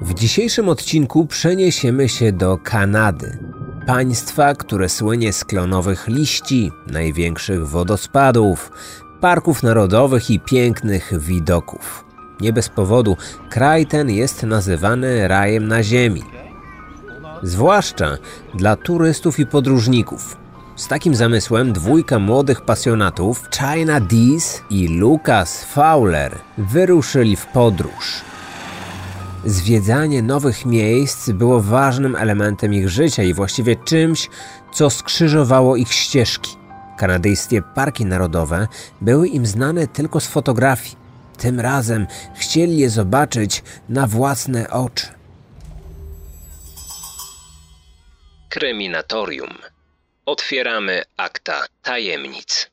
W dzisiejszym odcinku przeniesiemy się do Kanady. Państwa, które słynie z klonowych liści, największych wodospadów, parków narodowych i pięknych widoków. Nie bez powodu kraj ten jest nazywany rajem na ziemi. Zwłaszcza dla turystów i podróżników. Z takim zamysłem dwójka młodych pasjonatów, China Dees i Lucas Fowler, wyruszyli w podróż. Zwiedzanie nowych miejsc było ważnym elementem ich życia i właściwie czymś, co skrzyżowało ich ścieżki. Kanadyjskie parki narodowe były im znane tylko z fotografii. Tym razem chcieli je zobaczyć na własne oczy. Kryminatorium. Otwieramy akta tajemnic.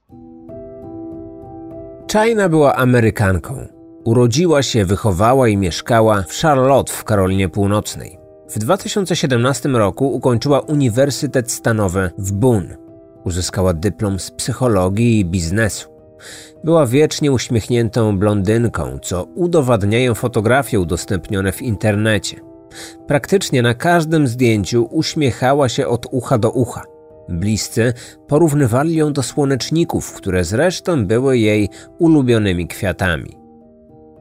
China była Amerykanką. Urodziła się, wychowała i mieszkała w Charlotte w Karolinie Północnej. W 2017 roku ukończyła Uniwersytet Stanowy w Bonn. Uzyskała dyplom z psychologii i biznesu. Była wiecznie uśmiechniętą blondynką, co udowadniają fotografie udostępnione w internecie. Praktycznie na każdym zdjęciu uśmiechała się od ucha do ucha. Bliscy porównywali ją do słoneczników, które zresztą były jej ulubionymi kwiatami.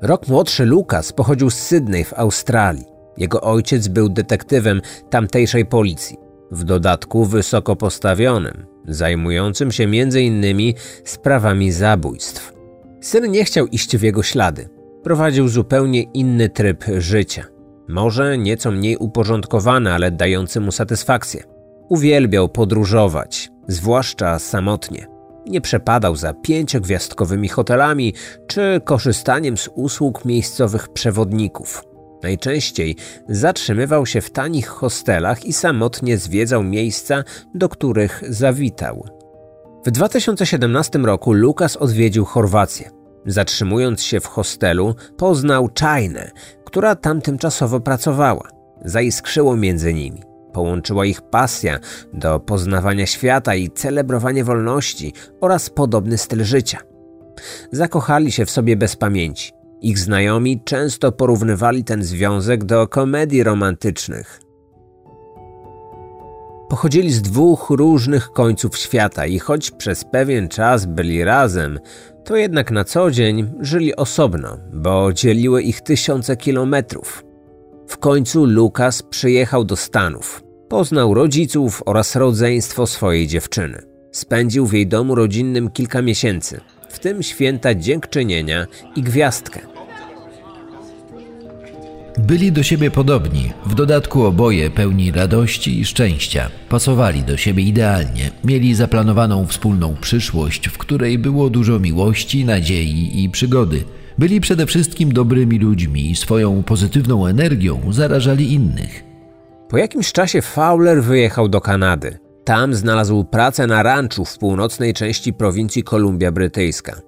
Rok młodszy Lukas pochodził z Sydney w Australii. Jego ojciec był detektywem tamtejszej policji, w dodatku wysoko postawionym, zajmującym się m.in. sprawami zabójstw. Syn nie chciał iść w jego ślady. Prowadził zupełnie inny tryb życia. Może nieco mniej uporządkowany, ale dający mu satysfakcję. Uwielbiał podróżować, zwłaszcza samotnie. Nie przepadał za pięciogwiazdkowymi hotelami czy korzystaniem z usług miejscowych przewodników. Najczęściej zatrzymywał się w tanich hostelach i samotnie zwiedzał miejsca, do których zawitał. W 2017 roku Lukas odwiedził Chorwację. Zatrzymując się w hostelu, poznał Czajnę, która tam tymczasowo pracowała. Zaiskrzyło między nimi. Połączyła ich pasja do poznawania świata i celebrowanie wolności oraz podobny styl życia. Zakochali się w sobie bez pamięci. Ich znajomi często porównywali ten związek do komedii romantycznych. Pochodzili z dwóch różnych końców świata i choć przez pewien czas byli razem, to jednak na co dzień żyli osobno, bo dzieliły ich tysiące kilometrów. W końcu Lukas przyjechał do Stanów. Poznał rodziców oraz rodzeństwo swojej dziewczyny. Spędził w jej domu rodzinnym kilka miesięcy, w tym święta dziękczynienia i gwiazdkę. Byli do siebie podobni, w dodatku oboje pełni radości i szczęścia. Pasowali do siebie idealnie, mieli zaplanowaną wspólną przyszłość, w której było dużo miłości, nadziei i przygody. Byli przede wszystkim dobrymi ludźmi i swoją pozytywną energią zarażali innych. Po jakimś czasie Fowler wyjechał do Kanady. Tam znalazł pracę na ranczu w północnej części prowincji Kolumbia Brytyjska.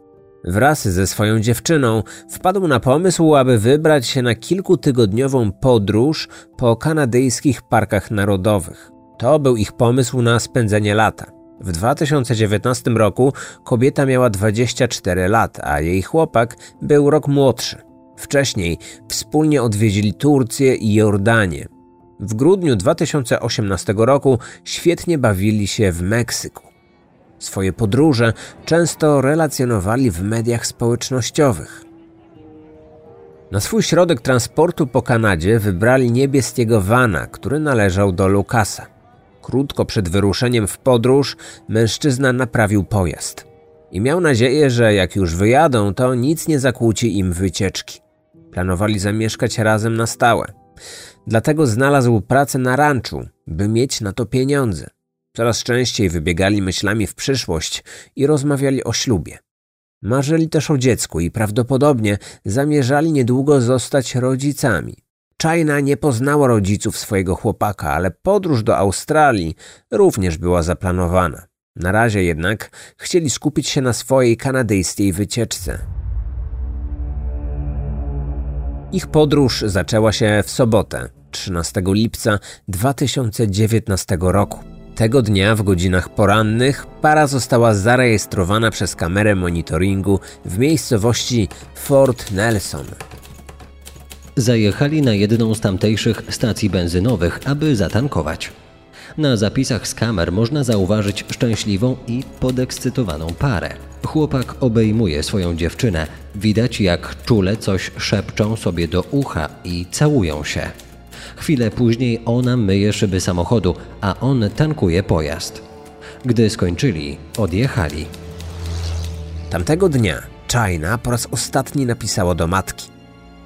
Wraz ze swoją dziewczyną wpadł na pomysł, aby wybrać się na kilkutygodniową podróż po kanadyjskich parkach narodowych. To był ich pomysł na spędzenie lata. W 2019 roku kobieta miała 24 lat, a jej chłopak był rok młodszy. Wcześniej wspólnie odwiedzili Turcję i Jordanię. W grudniu 2018 roku świetnie bawili się w Meksyku. Swoje podróże często relacjonowali w mediach społecznościowych. Na swój środek transportu po Kanadzie wybrali niebieskiego vana, który należał do Lukasa. Krótko przed wyruszeniem w podróż mężczyzna naprawił pojazd i miał nadzieję, że jak już wyjadą, to nic nie zakłóci im wycieczki. Planowali zamieszkać razem na stałe. Dlatego znalazł pracę na ranczu, by mieć na to pieniądze. Coraz częściej wybiegali myślami w przyszłość i rozmawiali o ślubie. Marzyli też o dziecku i prawdopodobnie zamierzali niedługo zostać rodzicami. Czajna nie poznała rodziców swojego chłopaka, ale podróż do Australii również była zaplanowana. Na razie jednak chcieli skupić się na swojej kanadyjskiej wycieczce. Ich podróż zaczęła się w sobotę, 13 lipca 2019 roku. Tego dnia w godzinach porannych para została zarejestrowana przez kamerę monitoringu w miejscowości Fort Nelson. Zajechali na jedną z tamtejszych stacji benzynowych, aby zatankować. Na zapisach z kamer można zauważyć szczęśliwą i podekscytowaną parę. Chłopak obejmuje swoją dziewczynę. Widać, jak czule coś szepczą sobie do ucha i całują się. Chwilę później ona myje szyby samochodu, a on tankuje pojazd. Gdy skończyli, odjechali. Tamtego dnia China po raz ostatni napisała do matki.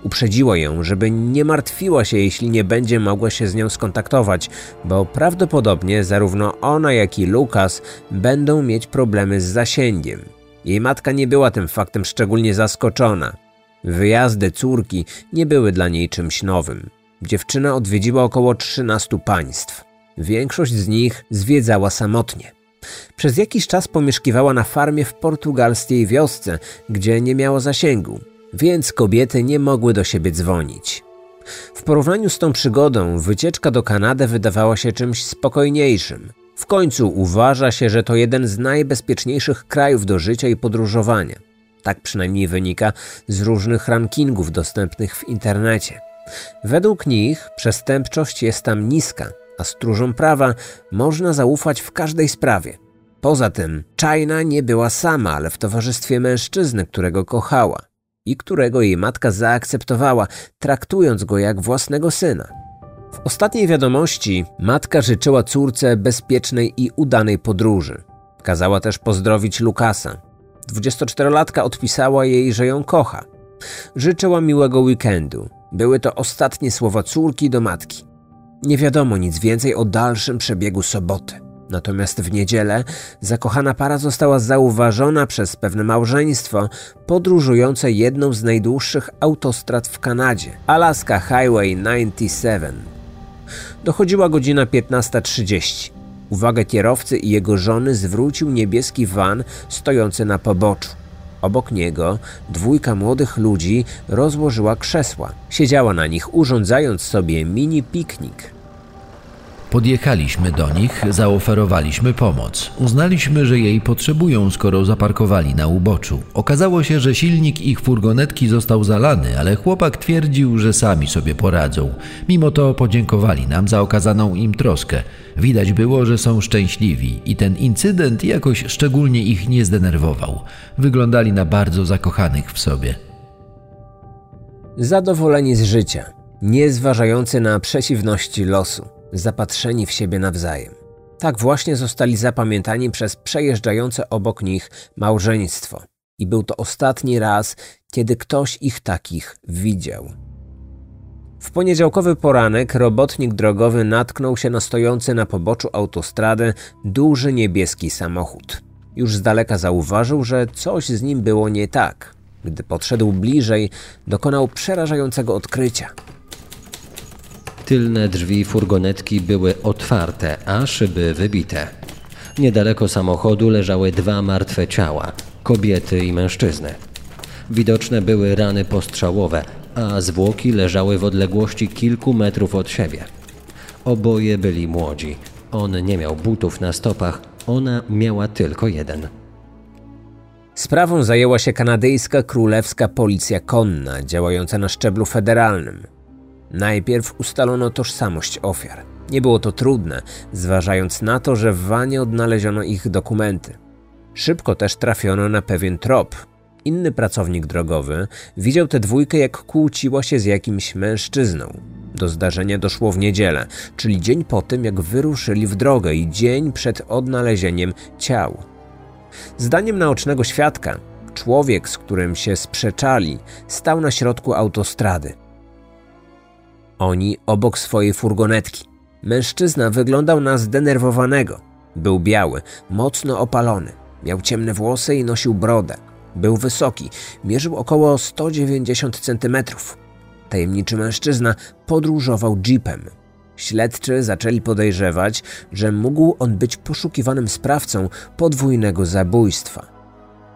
Uprzedziła ją, żeby nie martwiła się, jeśli nie będzie mogła się z nią skontaktować, bo prawdopodobnie zarówno ona, jak i Lukas będą mieć problemy z zasięgiem. Jej matka nie była tym faktem szczególnie zaskoczona. Wyjazdy córki nie były dla niej czymś nowym. Dziewczyna odwiedziła około 13 państw. Większość z nich zwiedzała samotnie. Przez jakiś czas pomieszkiwała na farmie w portugalskiej wiosce, gdzie nie miało zasięgu, więc kobiety nie mogły do siebie dzwonić. W porównaniu z tą przygodą, wycieczka do Kanady wydawała się czymś spokojniejszym. W końcu uważa się, że to jeden z najbezpieczniejszych krajów do życia i podróżowania. Tak przynajmniej wynika z różnych rankingów dostępnych w internecie. Według nich przestępczość jest tam niska, a stróżom prawa można zaufać w każdej sprawie. Poza tym, China nie była sama, ale w towarzystwie mężczyzny, którego kochała i którego jej matka zaakceptowała, traktując go jak własnego syna. W ostatniej wiadomości matka życzyła córce bezpiecznej i udanej podróży. Kazała też pozdrowić Lukasa. 24-latka odpisała jej, że ją kocha. Życzyła miłego weekendu. Były to ostatnie słowa córki do matki. Nie wiadomo nic więcej o dalszym przebiegu soboty. Natomiast w niedzielę zakochana para została zauważona przez pewne małżeństwo podróżujące jedną z najdłuższych autostrad w Kanadzie Alaska Highway 97. Dochodziła godzina 15.30. Uwagę kierowcy i jego żony zwrócił niebieski van stojący na poboczu. Obok niego dwójka młodych ludzi rozłożyła krzesła. Siedziała na nich, urządzając sobie mini piknik. Podjechaliśmy do nich, zaoferowaliśmy pomoc. Uznaliśmy, że jej potrzebują, skoro zaparkowali na uboczu. Okazało się, że silnik ich furgonetki został zalany, ale chłopak twierdził, że sami sobie poradzą. Mimo to podziękowali nam za okazaną im troskę. Widać było, że są szczęśliwi i ten incydent jakoś szczególnie ich nie zdenerwował. Wyglądali na bardzo zakochanych w sobie. Zadowoleni z życia, nie zważający na przeciwności losu zapatrzeni w siebie nawzajem. Tak właśnie zostali zapamiętani przez przejeżdżające obok nich małżeństwo. I był to ostatni raz, kiedy ktoś ich takich widział. W poniedziałkowy poranek robotnik drogowy natknął się na stojący na poboczu autostrady duży niebieski samochód. Już z daleka zauważył, że coś z nim było nie tak. Gdy podszedł bliżej, dokonał przerażającego odkrycia – Tylne drzwi furgonetki były otwarte, a szyby wybite. Niedaleko samochodu leżały dwa martwe ciała kobiety i mężczyzny. Widoczne były rany postrzałowe, a zwłoki leżały w odległości kilku metrów od siebie. Oboje byli młodzi. On nie miał butów na stopach, ona miała tylko jeden. Sprawą zajęła się kanadyjska królewska policja konna, działająca na szczeblu federalnym. Najpierw ustalono tożsamość ofiar. Nie było to trudne, zważając na to, że w wanie odnaleziono ich dokumenty. Szybko też trafiono na pewien trop. Inny pracownik drogowy widział tę dwójkę, jak kłóciła się z jakimś mężczyzną. Do zdarzenia doszło w niedzielę, czyli dzień po tym, jak wyruszyli w drogę i dzień przed odnalezieniem ciał. Zdaniem naocznego świadka, człowiek, z którym się sprzeczali, stał na środku autostrady. Oni obok swojej furgonetki. Mężczyzna wyglądał na zdenerwowanego. Był biały, mocno opalony. Miał ciemne włosy i nosił brodę. Był wysoki, mierzył około 190 cm. Tajemniczy mężczyzna podróżował jeepem. Śledczy zaczęli podejrzewać, że mógł on być poszukiwanym sprawcą podwójnego zabójstwa.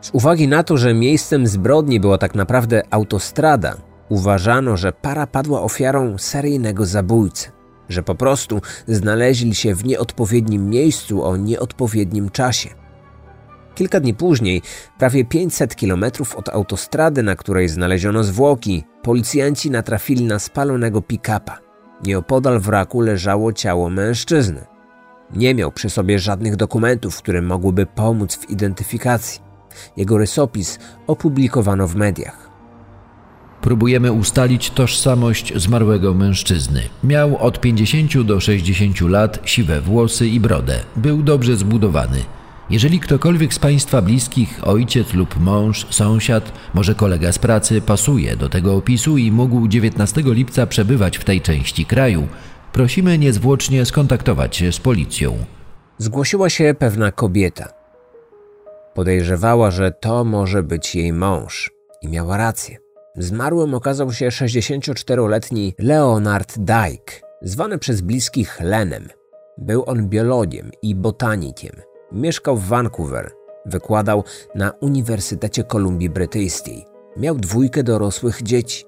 Z uwagi na to, że miejscem zbrodni była tak naprawdę autostrada, Uważano, że para padła ofiarą seryjnego zabójcy, że po prostu znaleźli się w nieodpowiednim miejscu o nieodpowiednim czasie. Kilka dni później, prawie 500 kilometrów od autostrady, na której znaleziono zwłoki, policjanci natrafili na spalonego pick-upa. Nieopodal wraku leżało ciało mężczyzny. Nie miał przy sobie żadnych dokumentów, które mogłyby pomóc w identyfikacji. Jego rysopis opublikowano w mediach. Próbujemy ustalić tożsamość zmarłego mężczyzny. Miał od 50 do 60 lat, siwe włosy i brodę. Był dobrze zbudowany. Jeżeli ktokolwiek z Państwa bliskich, ojciec lub mąż, sąsiad, może kolega z pracy pasuje do tego opisu i mógł 19 lipca przebywać w tej części kraju, prosimy niezwłocznie skontaktować się z policją. Zgłosiła się pewna kobieta. Podejrzewała, że to może być jej mąż i miała rację. Zmarłym okazał się 64-letni Leonard Dyke, zwany przez bliskich Lenem. Był on biologiem i botanikiem. Mieszkał w Vancouver. Wykładał na Uniwersytecie Kolumbii Brytyjskiej. Miał dwójkę dorosłych dzieci.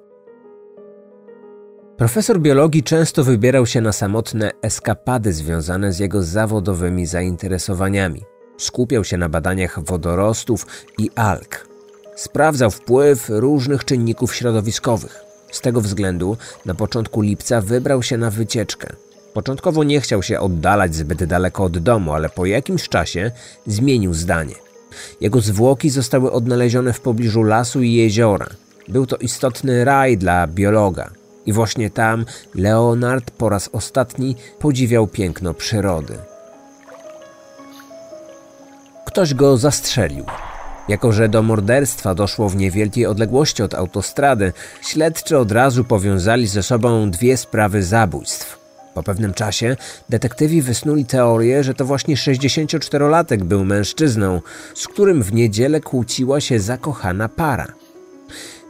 Profesor biologii często wybierał się na samotne eskapady związane z jego zawodowymi zainteresowaniami. Skupiał się na badaniach wodorostów i alg. Sprawdzał wpływ różnych czynników środowiskowych. Z tego względu na początku lipca wybrał się na wycieczkę. Początkowo nie chciał się oddalać zbyt daleko od domu, ale po jakimś czasie zmienił zdanie. Jego zwłoki zostały odnalezione w pobliżu lasu i jeziora. Był to istotny raj dla biologa. I właśnie tam Leonard po raz ostatni podziwiał piękno przyrody. Ktoś go zastrzelił. Jako, że do morderstwa doszło w niewielkiej odległości od autostrady, śledczy od razu powiązali ze sobą dwie sprawy zabójstw. Po pewnym czasie detektywi wysnuli teorię, że to właśnie 64-latek był mężczyzną, z którym w niedzielę kłóciła się zakochana para.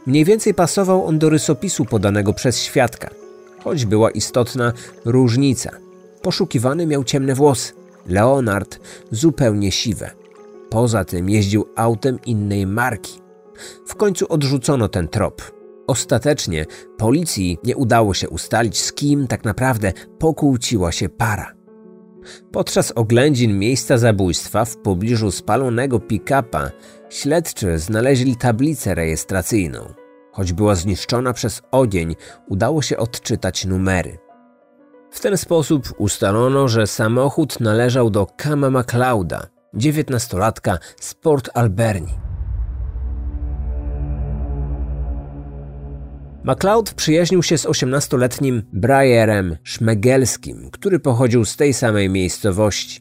Mniej więcej pasował on do rysopisu podanego przez świadka, choć była istotna różnica. Poszukiwany miał ciemne włosy, Leonard zupełnie siwe. Poza tym jeździł autem innej marki. W końcu odrzucono ten trop. Ostatecznie policji nie udało się ustalić, z kim tak naprawdę pokłóciła się para. Podczas oględzin miejsca zabójstwa w pobliżu spalonego pick-upa śledczy znaleźli tablicę rejestracyjną. Choć była zniszczona przez ogień, udało się odczytać numery. W ten sposób ustalono, że samochód należał do Kama McLeoda, 19-latka z Port Alberni. MacLeod przyjaźnił się z 18-letnim Brajerem Szmegelskim, który pochodził z tej samej miejscowości.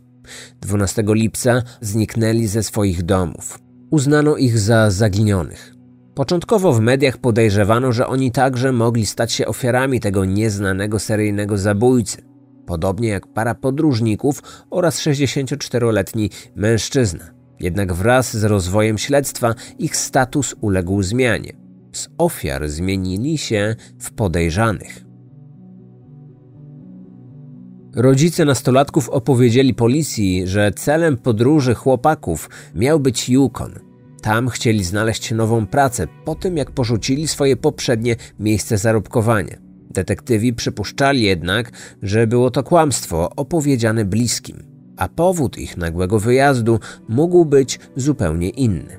12 lipca zniknęli ze swoich domów. Uznano ich za zaginionych. Początkowo w mediach podejrzewano, że oni także mogli stać się ofiarami tego nieznanego seryjnego zabójcy podobnie jak para podróżników oraz 64-letni mężczyzna. Jednak wraz z rozwojem śledztwa ich status uległ zmianie z ofiar zmienili się w podejrzanych. Rodzice nastolatków opowiedzieli policji, że celem podróży chłopaków miał być Yukon. Tam chcieli znaleźć nową pracę po tym, jak porzucili swoje poprzednie miejsce zarobkowania. Detektywi przypuszczali jednak, że było to kłamstwo opowiedziane bliskim, a powód ich nagłego wyjazdu mógł być zupełnie inny.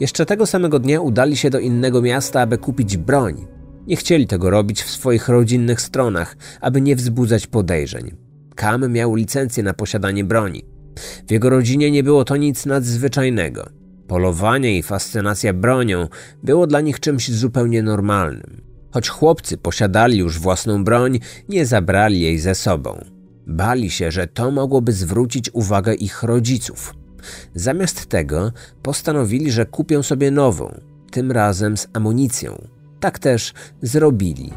Jeszcze tego samego dnia udali się do innego miasta, aby kupić broń. Nie chcieli tego robić w swoich rodzinnych stronach, aby nie wzbudzać podejrzeń. Kam miał licencję na posiadanie broni. W jego rodzinie nie było to nic nadzwyczajnego. Polowanie i fascynacja bronią było dla nich czymś zupełnie normalnym. Choć chłopcy posiadali już własną broń, nie zabrali jej ze sobą. Bali się, że to mogłoby zwrócić uwagę ich rodziców. Zamiast tego postanowili, że kupią sobie nową, tym razem z amunicją. Tak też zrobili.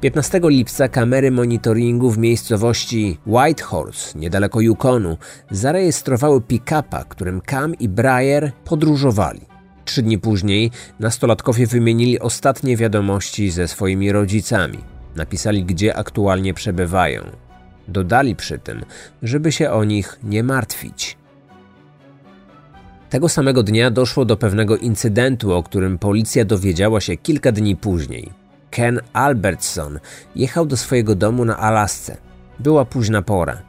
15 lipca kamery monitoringu w miejscowości Whitehorse, niedaleko Yukonu, zarejestrowały pick-upa, którym Cam i Breyer podróżowali. Trzy dni później nastolatkowie wymienili ostatnie wiadomości ze swoimi rodzicami. Napisali, gdzie aktualnie przebywają. Dodali przy tym, żeby się o nich nie martwić. Tego samego dnia doszło do pewnego incydentu, o którym policja dowiedziała się kilka dni później. Ken Albertson jechał do swojego domu na Alasce. Była późna pora.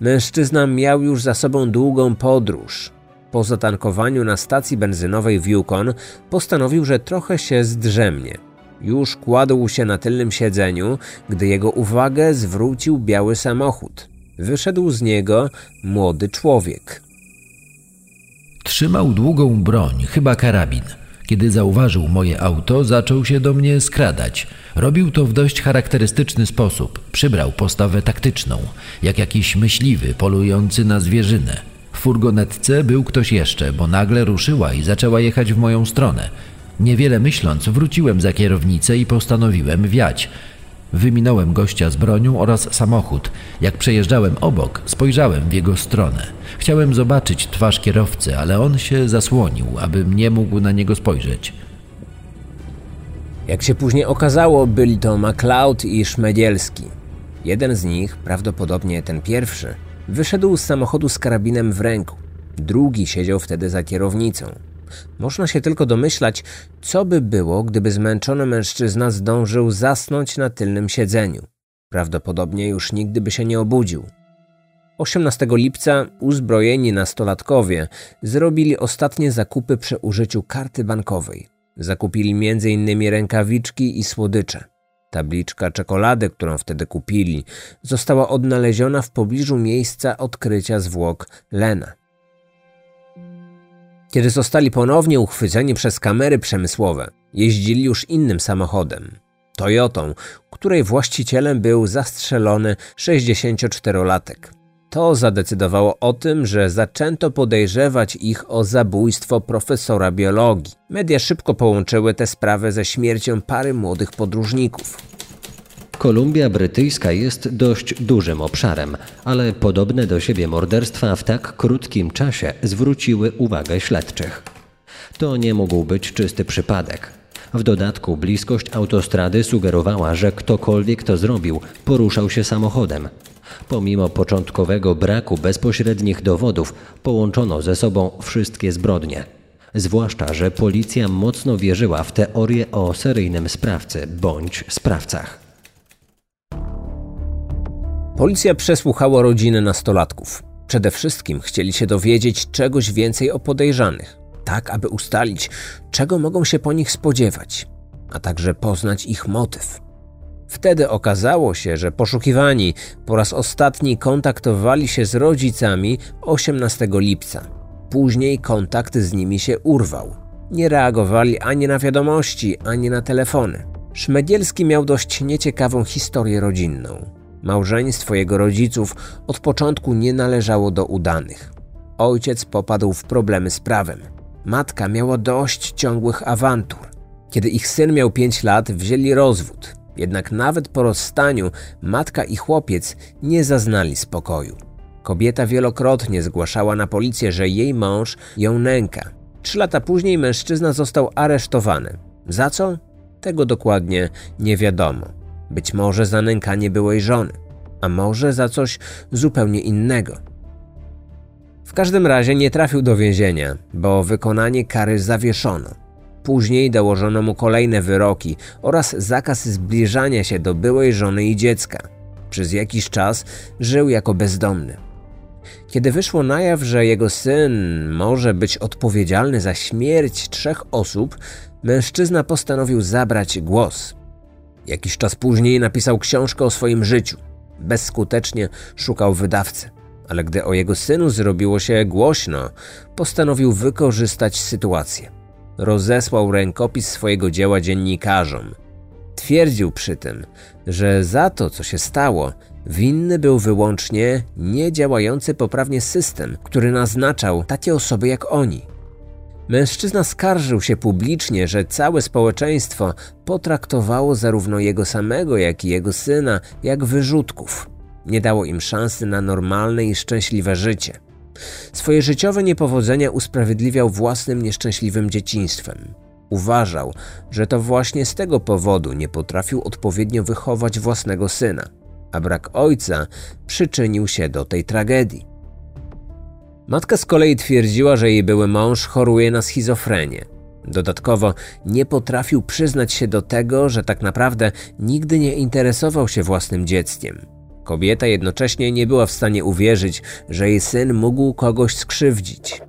Mężczyzna miał już za sobą długą podróż. Po zatankowaniu na stacji benzynowej w Yukon postanowił, że trochę się zdrzemnie. Już kładł się na tylnym siedzeniu, gdy jego uwagę zwrócił biały samochód. Wyszedł z niego młody człowiek. Trzymał długą broń, chyba karabin. Kiedy zauważył moje auto, zaczął się do mnie skradać. Robił to w dość charakterystyczny sposób. Przybrał postawę taktyczną, jak jakiś myśliwy polujący na zwierzynę. Furgonetce był ktoś jeszcze, bo nagle ruszyła i zaczęła jechać w moją stronę. Niewiele myśląc, wróciłem za kierownicę i postanowiłem wiać. Wyminąłem gościa z bronią oraz samochód. Jak przejeżdżałem obok, spojrzałem w jego stronę. Chciałem zobaczyć twarz kierowcy, ale on się zasłonił, abym nie mógł na niego spojrzeć. Jak się później okazało, byli to MacLeod i Szmedielski. Jeden z nich, prawdopodobnie ten pierwszy, wyszedł z samochodu z karabinem w ręku. Drugi siedział wtedy za kierownicą. Można się tylko domyślać, co by było, gdyby zmęczony mężczyzna zdążył zasnąć na tylnym siedzeniu. Prawdopodobnie już nigdy by się nie obudził. 18 lipca uzbrojeni nastolatkowie zrobili ostatnie zakupy przy użyciu karty bankowej. Zakupili m.in. rękawiczki i słodycze. Tabliczka czekolady, którą wtedy kupili, została odnaleziona w pobliżu miejsca odkrycia zwłok Lena. Kiedy zostali ponownie uchwyceni przez kamery przemysłowe, jeździli już innym samochodem. Toyotą, której właścicielem był zastrzelony 64-latek. To zadecydowało o tym, że zaczęto podejrzewać ich o zabójstwo profesora biologii. Media szybko połączyły tę sprawę ze śmiercią pary młodych podróżników. Kolumbia Brytyjska jest dość dużym obszarem, ale podobne do siebie morderstwa w tak krótkim czasie zwróciły uwagę śledczych. To nie mógł być czysty przypadek. W dodatku bliskość autostrady sugerowała, że ktokolwiek to zrobił, poruszał się samochodem. Pomimo początkowego braku bezpośrednich dowodów, połączono ze sobą wszystkie zbrodnie. Zwłaszcza, że policja mocno wierzyła w teorię o seryjnym sprawcy bądź sprawcach. Policja przesłuchała rodziny nastolatków. Przede wszystkim chcieli się dowiedzieć czegoś więcej o podejrzanych, tak aby ustalić, czego mogą się po nich spodziewać, a także poznać ich motyw. Wtedy okazało się, że poszukiwani po raz ostatni kontaktowali się z rodzicami 18 lipca. Później kontakt z nimi się urwał. Nie reagowali ani na wiadomości, ani na telefony. Szmedielski miał dość nieciekawą historię rodzinną. Małżeństwo jego rodziców od początku nie należało do udanych. Ojciec popadł w problemy z prawem. Matka miała dość ciągłych awantur. Kiedy ich syn miał 5 lat, wzięli rozwód. Jednak nawet po rozstaniu matka i chłopiec nie zaznali spokoju. Kobieta wielokrotnie zgłaszała na policję, że jej mąż ją nęka. Trzy lata później mężczyzna został aresztowany. Za co? Tego dokładnie nie wiadomo. Być może za nękanie byłej żony, a może za coś zupełnie innego. W każdym razie nie trafił do więzienia, bo wykonanie kary zawieszono. Później dołożono mu kolejne wyroki oraz zakaz zbliżania się do byłej żony i dziecka. Przez jakiś czas żył jako bezdomny. Kiedy wyszło na jaw, że jego syn może być odpowiedzialny za śmierć trzech osób, mężczyzna postanowił zabrać głos. Jakiś czas później napisał książkę o swoim życiu. Bezskutecznie szukał wydawcy, ale gdy o jego synu zrobiło się głośno, postanowił wykorzystać sytuację. Rozesłał rękopis swojego dzieła dziennikarzom. Twierdził przy tym, że za to, co się stało, winny był wyłącznie niedziałający poprawnie system, który naznaczał takie osoby jak oni. Mężczyzna skarżył się publicznie, że całe społeczeństwo potraktowało zarówno jego samego, jak i jego syna jak wyrzutków. Nie dało im szansy na normalne i szczęśliwe życie. Swoje życiowe niepowodzenia usprawiedliwiał własnym nieszczęśliwym dzieciństwem. Uważał, że to właśnie z tego powodu nie potrafił odpowiednio wychować własnego syna, a brak ojca przyczynił się do tej tragedii. Matka z kolei twierdziła, że jej były mąż choruje na schizofrenię. Dodatkowo nie potrafił przyznać się do tego, że tak naprawdę nigdy nie interesował się własnym dzieckiem. Kobieta jednocześnie nie była w stanie uwierzyć, że jej syn mógł kogoś skrzywdzić.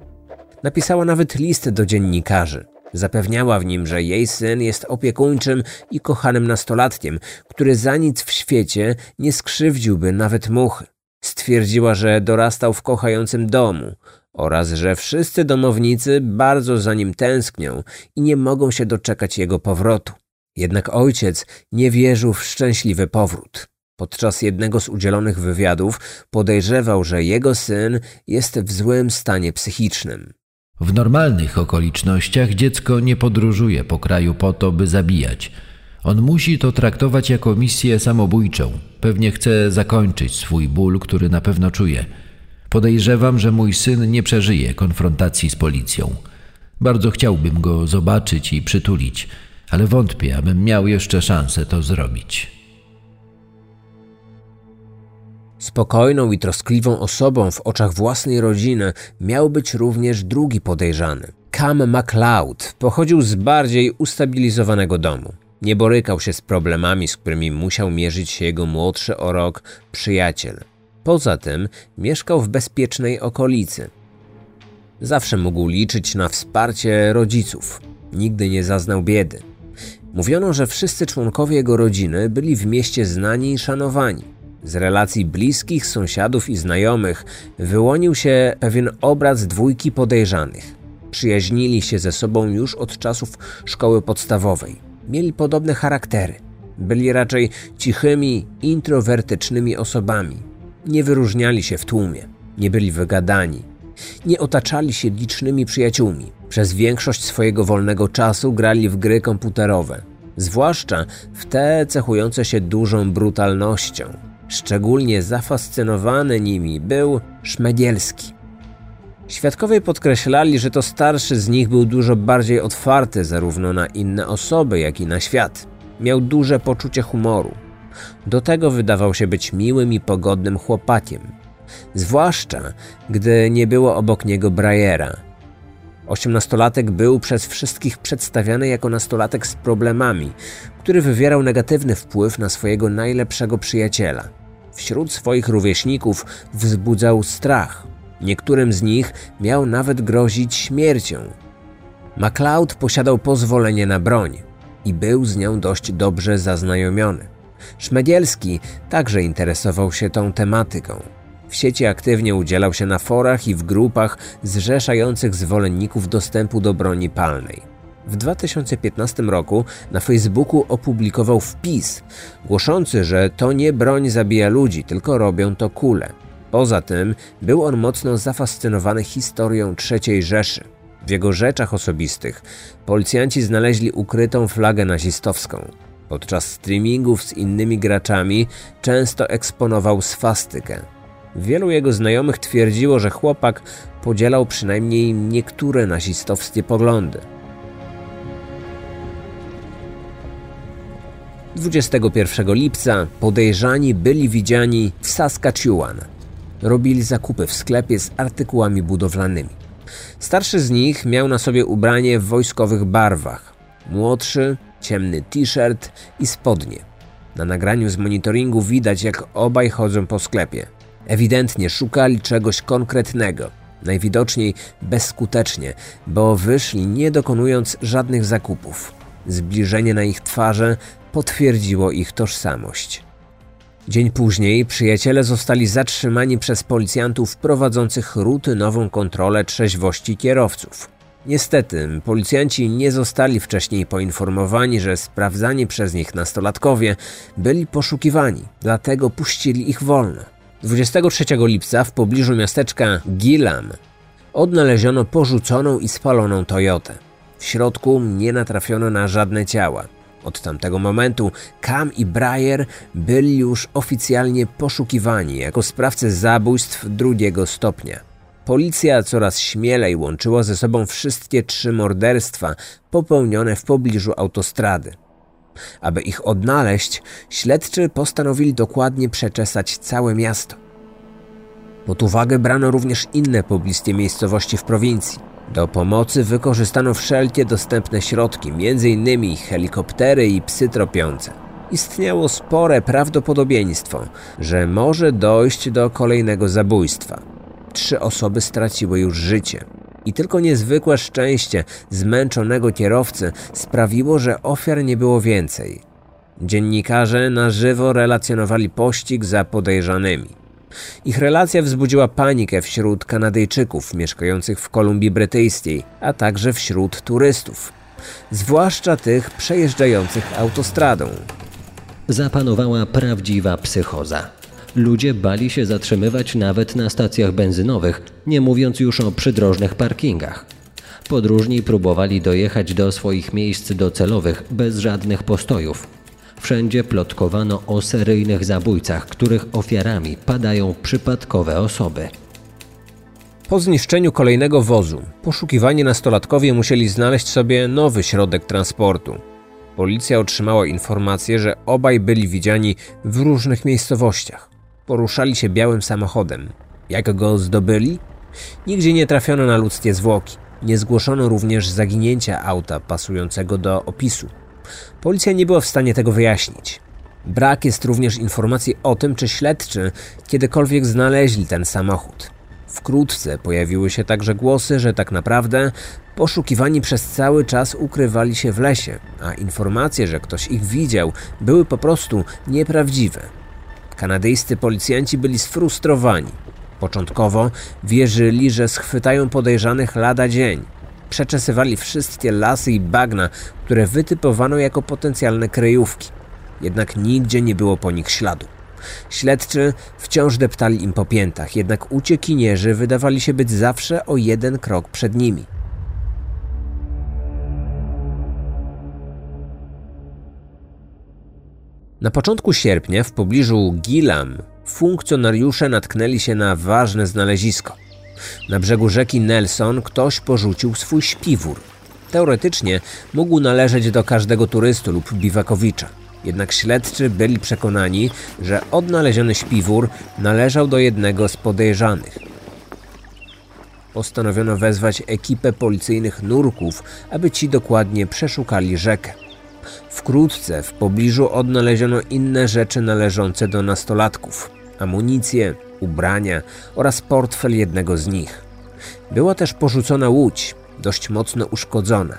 Napisała nawet list do dziennikarzy. Zapewniała w nim, że jej syn jest opiekuńczym i kochanym nastolatkiem, który za nic w świecie nie skrzywdziłby nawet muchy. Stwierdziła, że dorastał w kochającym domu oraz że wszyscy domownicy bardzo za nim tęsknią i nie mogą się doczekać jego powrotu. Jednak ojciec nie wierzył w szczęśliwy powrót. Podczas jednego z udzielonych wywiadów podejrzewał, że jego syn jest w złym stanie psychicznym. W normalnych okolicznościach dziecko nie podróżuje po kraju po to, by zabijać. On musi to traktować jako misję samobójczą. Pewnie chce zakończyć swój ból, który na pewno czuje. Podejrzewam, że mój syn nie przeżyje konfrontacji z policją. Bardzo chciałbym go zobaczyć i przytulić, ale wątpię, abym miał jeszcze szansę to zrobić. Spokojną i troskliwą osobą w oczach własnej rodziny miał być również drugi podejrzany. Cam MacLeod pochodził z bardziej ustabilizowanego domu. Nie borykał się z problemami, z którymi musiał mierzyć się jego młodszy o rok przyjaciel. Poza tym mieszkał w bezpiecznej okolicy. Zawsze mógł liczyć na wsparcie rodziców. Nigdy nie zaznał biedy. Mówiono, że wszyscy członkowie jego rodziny byli w mieście znani i szanowani. Z relacji bliskich, sąsiadów i znajomych wyłonił się pewien obraz dwójki podejrzanych. Przyjaźnili się ze sobą już od czasów szkoły podstawowej. Mieli podobne charaktery. Byli raczej cichymi, introwertycznymi osobami. Nie wyróżniali się w tłumie, nie byli wygadani, nie otaczali się licznymi przyjaciółmi. Przez większość swojego wolnego czasu grali w gry komputerowe, zwłaszcza w te cechujące się dużą brutalnością. Szczególnie zafascynowany nimi był Szmedielski. Świadkowie podkreślali, że to starszy z nich był dużo bardziej otwarty zarówno na inne osoby, jak i na świat. Miał duże poczucie humoru. Do tego wydawał się być miłym i pogodnym chłopakiem. Zwłaszcza, gdy nie było obok niego Brajera. Osiemnastolatek był przez wszystkich przedstawiany jako nastolatek z problemami, który wywierał negatywny wpływ na swojego najlepszego przyjaciela. Wśród swoich rówieśników wzbudzał strach. Niektórym z nich miał nawet grozić śmiercią. MacLeod posiadał pozwolenie na broń i był z nią dość dobrze zaznajomiony. Szmedielski także interesował się tą tematyką. W sieci aktywnie udzielał się na forach i w grupach zrzeszających zwolenników dostępu do broni palnej. W 2015 roku na Facebooku opublikował wpis głoszący, że to nie broń zabija ludzi, tylko robią to kule. Poza tym był on mocno zafascynowany historią III Rzeszy. W jego rzeczach osobistych policjanci znaleźli ukrytą flagę nazistowską. Podczas streamingów z innymi graczami często eksponował swastykę. Wielu jego znajomych twierdziło, że chłopak podzielał przynajmniej niektóre nazistowskie poglądy. 21 lipca podejrzani byli widziani w Saskatchewan. Robili zakupy w sklepie z artykułami budowlanymi. Starszy z nich miał na sobie ubranie w wojskowych barwach. Młodszy ciemny t-shirt i spodnie. Na nagraniu z monitoringu widać, jak obaj chodzą po sklepie. Ewidentnie szukali czegoś konkretnego. Najwidoczniej bezskutecznie, bo wyszli nie dokonując żadnych zakupów. Zbliżenie na ich twarze potwierdziło ich tożsamość. Dzień później przyjaciele zostali zatrzymani przez policjantów prowadzących rutynową kontrolę trzeźwości kierowców. Niestety, policjanci nie zostali wcześniej poinformowani, że sprawdzani przez nich nastolatkowie byli poszukiwani, dlatego puścili ich wolno. 23 lipca w pobliżu miasteczka Gillam odnaleziono porzuconą i spaloną Toyotę. W środku nie natrafiono na żadne ciała. Od tamtego momentu Cam i Breyer byli już oficjalnie poszukiwani jako sprawcy zabójstw drugiego stopnia. Policja coraz śmielej łączyła ze sobą wszystkie trzy morderstwa popełnione w pobliżu autostrady. Aby ich odnaleźć, śledczy postanowili dokładnie przeczesać całe miasto. Pod uwagę brano również inne pobliskie miejscowości w prowincji. Do pomocy wykorzystano wszelkie dostępne środki, m.in. helikoptery i psy tropiące. Istniało spore prawdopodobieństwo, że może dojść do kolejnego zabójstwa. Trzy osoby straciły już życie. I tylko niezwykłe szczęście zmęczonego kierowcy sprawiło, że ofiar nie było więcej. Dziennikarze na żywo relacjonowali pościg za podejrzanymi. Ich relacja wzbudziła panikę wśród Kanadyjczyków mieszkających w Kolumbii Brytyjskiej, a także wśród turystów, zwłaszcza tych przejeżdżających autostradą. Zapanowała prawdziwa psychoza. Ludzie bali się zatrzymywać nawet na stacjach benzynowych, nie mówiąc już o przydrożnych parkingach. Podróżni próbowali dojechać do swoich miejsc docelowych bez żadnych postojów. Wszędzie plotkowano o seryjnych zabójcach, których ofiarami padają przypadkowe osoby. Po zniszczeniu kolejnego wozu, poszukiwani nastolatkowie musieli znaleźć sobie nowy środek transportu. Policja otrzymała informację, że obaj byli widziani w różnych miejscowościach. Poruszali się białym samochodem. Jak go zdobyli? Nigdzie nie trafiono na ludzkie zwłoki. Nie zgłoszono również zaginięcia auta pasującego do opisu. Policja nie była w stanie tego wyjaśnić. Brak jest również informacji o tym, czy śledczy kiedykolwiek znaleźli ten samochód. Wkrótce pojawiły się także głosy, że tak naprawdę poszukiwani przez cały czas ukrywali się w lesie, a informacje, że ktoś ich widział, były po prostu nieprawdziwe. Kanadyjscy policjanci byli sfrustrowani. Początkowo wierzyli, że schwytają podejrzanych lada dzień. Przeczesywali wszystkie lasy i bagna, które wytypowano jako potencjalne kryjówki. Jednak nigdzie nie było po nich śladu. Śledczy wciąż deptali im po piętach, jednak uciekinierzy wydawali się być zawsze o jeden krok przed nimi. Na początku sierpnia w pobliżu Gilam funkcjonariusze natknęli się na ważne znalezisko. Na brzegu rzeki Nelson ktoś porzucił swój śpiwór. Teoretycznie mógł należeć do każdego turysty lub biwakowicza. Jednak śledczy byli przekonani, że odnaleziony śpiwór należał do jednego z podejrzanych. Postanowiono wezwać ekipę policyjnych nurków, aby ci dokładnie przeszukali rzekę. Wkrótce w pobliżu odnaleziono inne rzeczy należące do nastolatków: amunicję, ubrania oraz portfel jednego z nich. Była też porzucona łódź, dość mocno uszkodzona.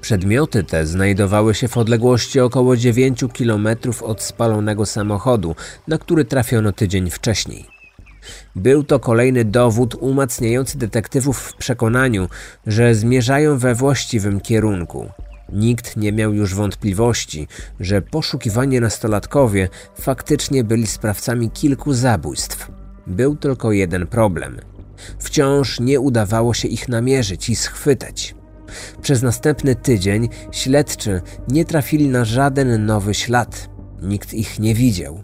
Przedmioty te znajdowały się w odległości około 9 km od spalonego samochodu, na który trafiono tydzień wcześniej. Był to kolejny dowód umacniający detektywów w przekonaniu, że zmierzają we właściwym kierunku. Nikt nie miał już wątpliwości, że poszukiwanie nastolatkowie faktycznie byli sprawcami kilku zabójstw. Był tylko jeden problem. Wciąż nie udawało się ich namierzyć i schwytać. Przez następny tydzień śledczy nie trafili na żaden nowy ślad. Nikt ich nie widział.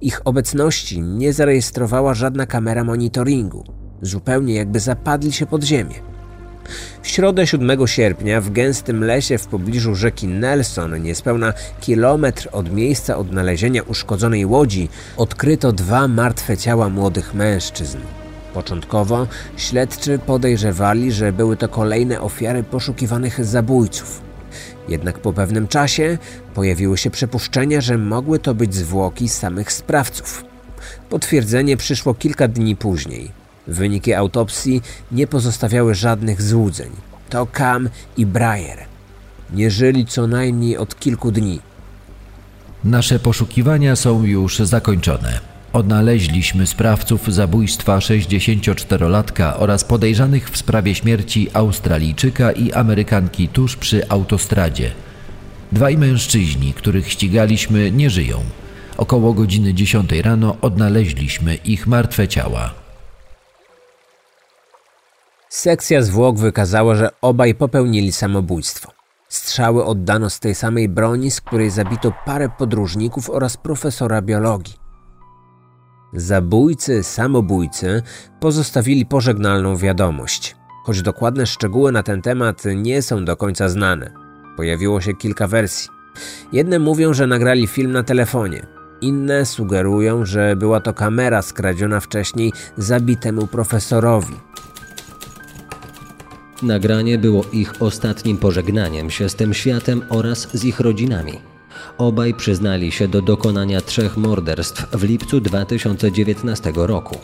Ich obecności nie zarejestrowała żadna kamera monitoringu. Zupełnie jakby zapadli się pod ziemię. W środę 7 sierpnia w gęstym lesie w pobliżu rzeki Nelson, niespełna kilometr od miejsca odnalezienia uszkodzonej łodzi, odkryto dwa martwe ciała młodych mężczyzn. Początkowo śledczy podejrzewali, że były to kolejne ofiary poszukiwanych zabójców. Jednak po pewnym czasie pojawiły się przypuszczenia, że mogły to być zwłoki samych sprawców. Potwierdzenie przyszło kilka dni później. Wyniki autopsji nie pozostawiały żadnych złudzeń. To Cam i Breyer. Nie żyli co najmniej od kilku dni. Nasze poszukiwania są już zakończone. Odnaleźliśmy sprawców zabójstwa 64-latka oraz podejrzanych w sprawie śmierci Australijczyka i Amerykanki tuż przy autostradzie. Dwaj mężczyźni, których ścigaliśmy, nie żyją. Około godziny 10 rano odnaleźliśmy ich martwe ciała. Sekcja zwłok wykazała, że obaj popełnili samobójstwo. Strzały oddano z tej samej broni, z której zabito parę podróżników oraz profesora biologii. Zabójcy, samobójcy pozostawili pożegnalną wiadomość, choć dokładne szczegóły na ten temat nie są do końca znane. Pojawiło się kilka wersji. Jedne mówią, że nagrali film na telefonie, inne sugerują, że była to kamera skradziona wcześniej zabitemu profesorowi. Nagranie było ich ostatnim pożegnaniem się z tym światem oraz z ich rodzinami. Obaj przyznali się do dokonania trzech morderstw w lipcu 2019 roku.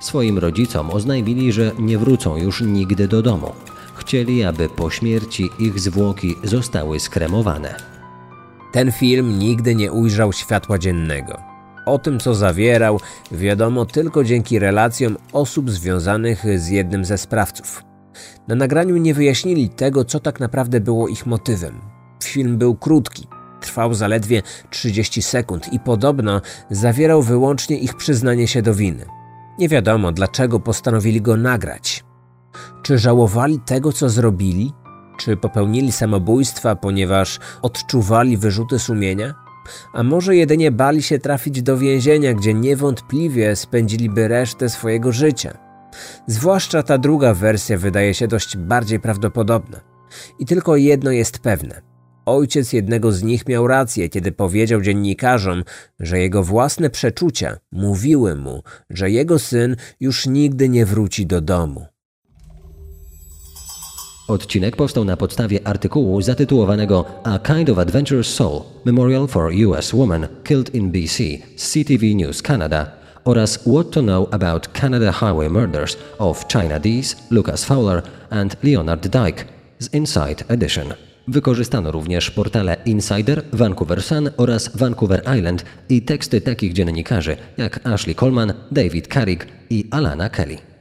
Swoim rodzicom oznajmili, że nie wrócą już nigdy do domu. Chcieli, aby po śmierci ich zwłoki zostały skremowane. Ten film nigdy nie ujrzał światła dziennego. O tym, co zawierał, wiadomo tylko dzięki relacjom osób związanych z jednym ze sprawców. Na nagraniu nie wyjaśnili tego, co tak naprawdę było ich motywem. Film był krótki, trwał zaledwie 30 sekund i podobno zawierał wyłącznie ich przyznanie się do winy. Nie wiadomo, dlaczego postanowili go nagrać. Czy żałowali tego, co zrobili? Czy popełnili samobójstwa, ponieważ odczuwali wyrzuty sumienia? A może jedynie bali się trafić do więzienia, gdzie niewątpliwie spędziliby resztę swojego życia? Zwłaszcza ta druga wersja wydaje się dość bardziej prawdopodobna. I tylko jedno jest pewne. Ojciec jednego z nich miał rację, kiedy powiedział dziennikarzom, że jego własne przeczucia mówiły mu, że jego syn już nigdy nie wróci do domu. Odcinek powstał na podstawie artykułu zatytułowanego A Kind of Adventurous Soul Memorial for US Woman Killed in BC CTV News Canada oraz What to Know About Canada Highway Murders of China Dees, Lucas Fowler and Leonard Dyke z Inside Edition. Wykorzystano również portale Insider, Vancouver Sun oraz Vancouver Island i teksty takich dziennikarzy jak Ashley Coleman, David Carrick i Alana Kelly.